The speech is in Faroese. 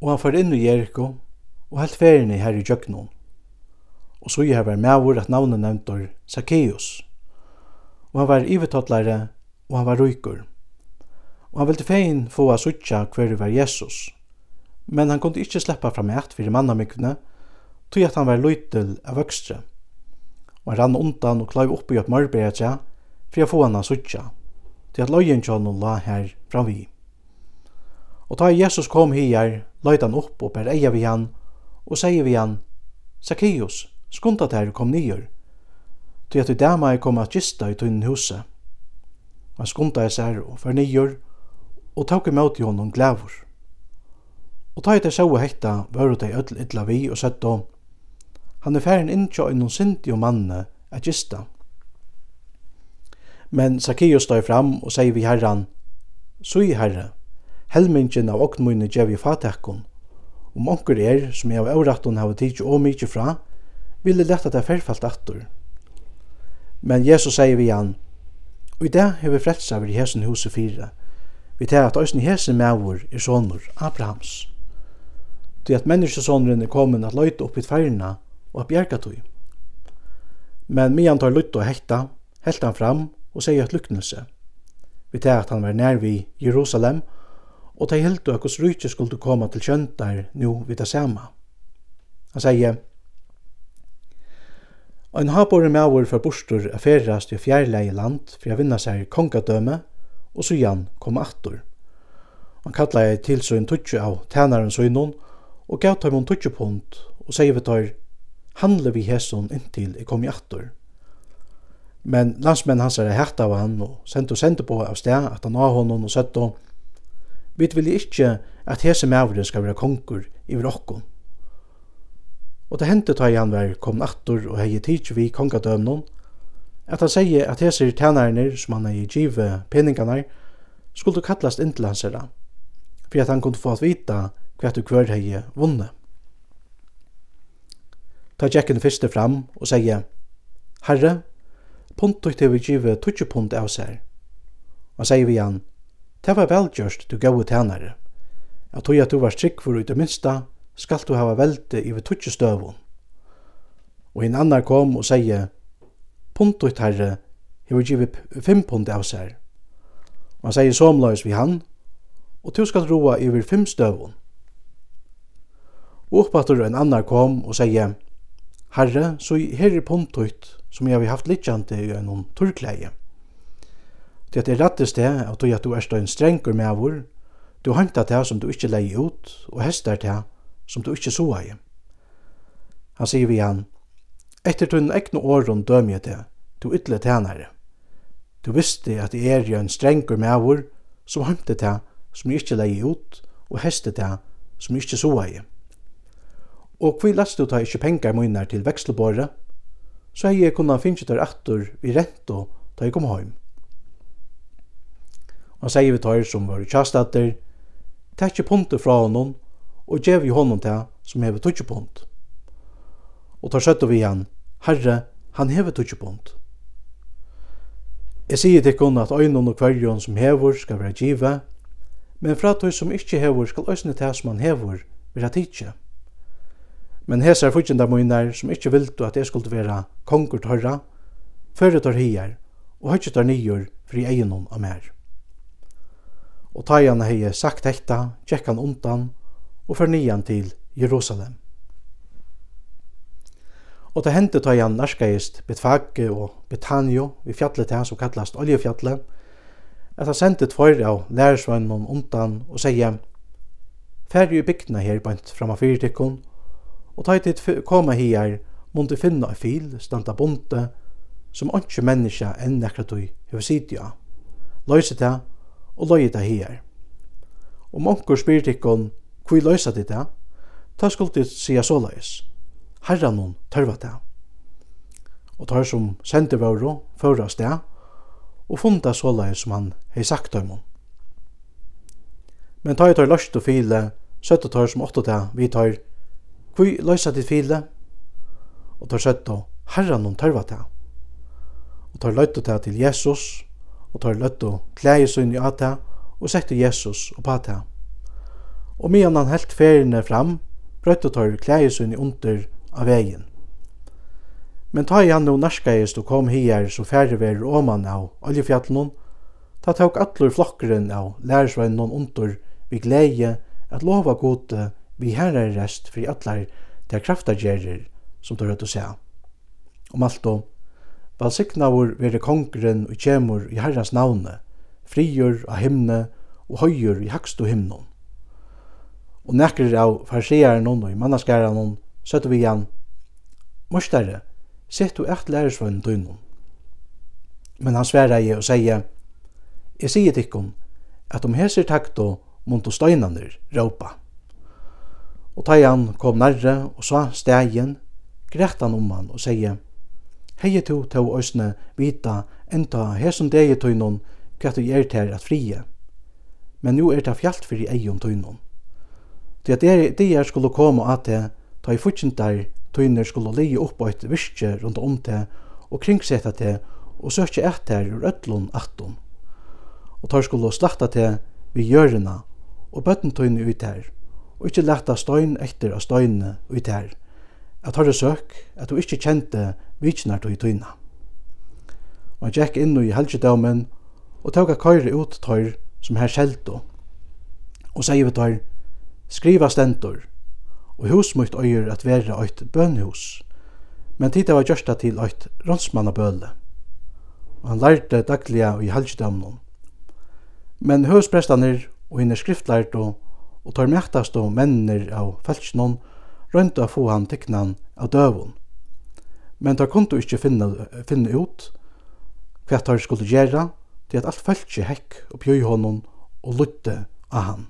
Og han fyrir inn i Jericho og helt ferien i her i Jøgnon. Og så gjør han mævur at navnet nevntor Zacchaeus. Og han var ivetottlare og han var rykur. Og han ville fein få av suttja hver var Jesus. Men han kunde ikkje sleppa fram eit fyrir mannamikvene, tog at han var løytel av vøkstre. Og han rann undan og klaiv oppi opp mørberetja fyrir å få han a sutja, til at løyen kjallon la her framvi. Og ta Jesus kom hier løyde han opp og ber eia vi han, og sier vi han, Zacchaeus, skunda der kom nyer, til at du dæma er kom at gista i tunnen huset. Han skunda er sær og fer nyer, og tåk i møte honom glævor. Og ta i det sjåa hekta, vare det ødel idla vi og sett om, han er færen inntjå i noen sinti og manne at gista. Men Zacchaeus stod fram og sier vi herran, Sui herre, helmingen av okn gjev i fatakon. Om onker er, som jeg av avrattun hava tidsi og mykje fra, ville letta det ferfalt attur. Men Jesus sier vi han, Og i dag har vi frelsa vi i hesen huset fire. Vi tar at òsne hesen mævur er sonur Abrahams. Det at menneskesonren er kommet at løyte opp i tverna og at bjerga tog. Men Mian tar lutt og hekta, helt han fram og sier at luknelse. Vi tar at han var nær vi Jerusalem og og de helt og hos rydde skulle komme til kjøntar nu vid det samme. Han sier, En habor med avur fra bostur er ferrast i fjærleie land for å vinna seg kongadøme og så igjen kom attor. Han kallar ei til en tutsi av tænaren søgnon og gav tøymon tutsi punt og sier vi tøyr handle vi hesson inntil jeg kom i attor. Men landsmenn hans er hett av han og sendte og sendte på av sted at han av honom og sett og Vi vil ikkje at hese mævren skal være konkur i okkom. Og det hendte ta han var kom attor og hei tids vi kongadømnon, at han sier at hese tænarner som han hei give peningarnar skulle kallast inn til hans herra, for at han kunne få at vita hva du hver hei vunne. Ta Jekken fyrste fram og sier, Herre, puntugt til vi give tutsi punt av seg. Og sier vi han, Det var velgjørst du gau tænare. Jeg tog at du var tryggfur ut det minsta, skal du hava velte iver tutsi støvun. Og en annar kom og sier, Punt ut herre, hefur givet fem punt av seg. Og han sier somløys vi han, og du skal roa iver fem støvun. Og oppattur en annar kom og sier, Herre, så her er punt ut som jeg har haft litjande i en turkleie. Det er rettest det at du at du er en strengur med avur, du hantar det som du ikkje leie ut, og hester det som du ikkje soa i. Han sier vi han, Etter tunn ekne åren døm jeg det, du ytle tænare. Du visste at jeg er jo en strengur med avur, som hantar det som du ikke leier ut, og hester det som jeg så soa i. Og hvi lest du ta ikke pengar munnar til vekselbåret, så hei jeg kunna finnes der atter i rento da jeg kom heim. Han sier vi tar som var kjastatter, ikke punter fra honom og gjev i honom til som hever tutsi punt. Og tar søttu vi han, Herre, han hever tutsi punt. Jeg sier til kun at øynene og kvarjon som hever skal være giva, men fra tog som ikkje hever skal øsne til som han hever være tidsi. Men hesar fyrtjenda munar som ikkje viltu at jeg skulle være konger tørra, fyrir tar hier og høytje tar nyer fri egenom av mer og ta han hei sagt hekta, tjekk han undan og fer nian til Jerusalem. Og det hendte ta han narskaist Betfage og Betanio vi fjallet til han som kallast Oljefjallet, at han sendte tvoir av lærersvannen undan og sier Færre i bygdene her bant fram av fyrtikken, og ta hit koma her måtte finna en fil, standa bonte, som ikke menneska enn nekra tog hever sidja. Løyse det og løye det her. Om onkur spyr tikkun, hvi løysa dit det, ta skuldi sia såleis. Herran hon tørva det. Og tar som sender våro, føra sted, og funda såleis som han hei sagt om hon. Men tar tar løst og file, søtta tar som åtta det, vi tar, hvi løysa dit file, og tar søtta, herran hon tørva det. Og tar løyta det til Jesus, og tar løtt og klæger sin i ata og setter Jesus og pata. Og medan han helt feriene fram, brøtt og tar klæger sin under av vegin. Men ta i han no narskaist og kom hier så færre verur åman av oljefjallnon, ta tok allur flokkeren av lærersveinnen under vi gleie at lova gode vi herre rest fri allar der kraftagerer som tar rett å se. Om alt og Valsignaur veri kongren og kjemur i herrans navne, frigjur av himne og høyur i hakstu himnon. Og nekrir av farsearen og i mannaskæran hon, søttu vi igjen, Mostare, sett du eit lærersvønn døgnon. Men han sværa i og sier, Jeg sier tikkum, at om heser takto mont og støynaner råpa. Og tajan kom nærre og sa stegjen, grett han om han og sier, hei to to òsne vita enda hesum degi tøynon hvat du gjer til at frie. Men nu er det fjalt fyrir eion tøynon. Til at er skulle koma at det, ta i futsintar tøyner skulle leie opp eit virke rundt om det og kringsetta det og søkje etter ur ötlun atton. Og tar skulle slakta det vi gjørina og bøtten tøyne ut her og ikkje leta støyn etter av støyne ut her at hørre søk at du ikkje kjente vitsnar tog i tøyna. Og han gikk inn i helgedømen og tåg a køyre ut tøyr som her skjelto. Og sier vi tøyr, skriva stentor, og hus mot øyer at være eit bønhus, men tida var gjørsta til eit rånsmannabøle. Og han lærte dagliga i helgedømen. Men husprestaner og hinn skriftlærte og tar mektast og mennir av feltsnån røynda få han teknan av døvun. Men tar kundu ikkje finna, finna ut hva tar skulle gjera, til at alt fölkje hekk og bjøy honom og lutte av han.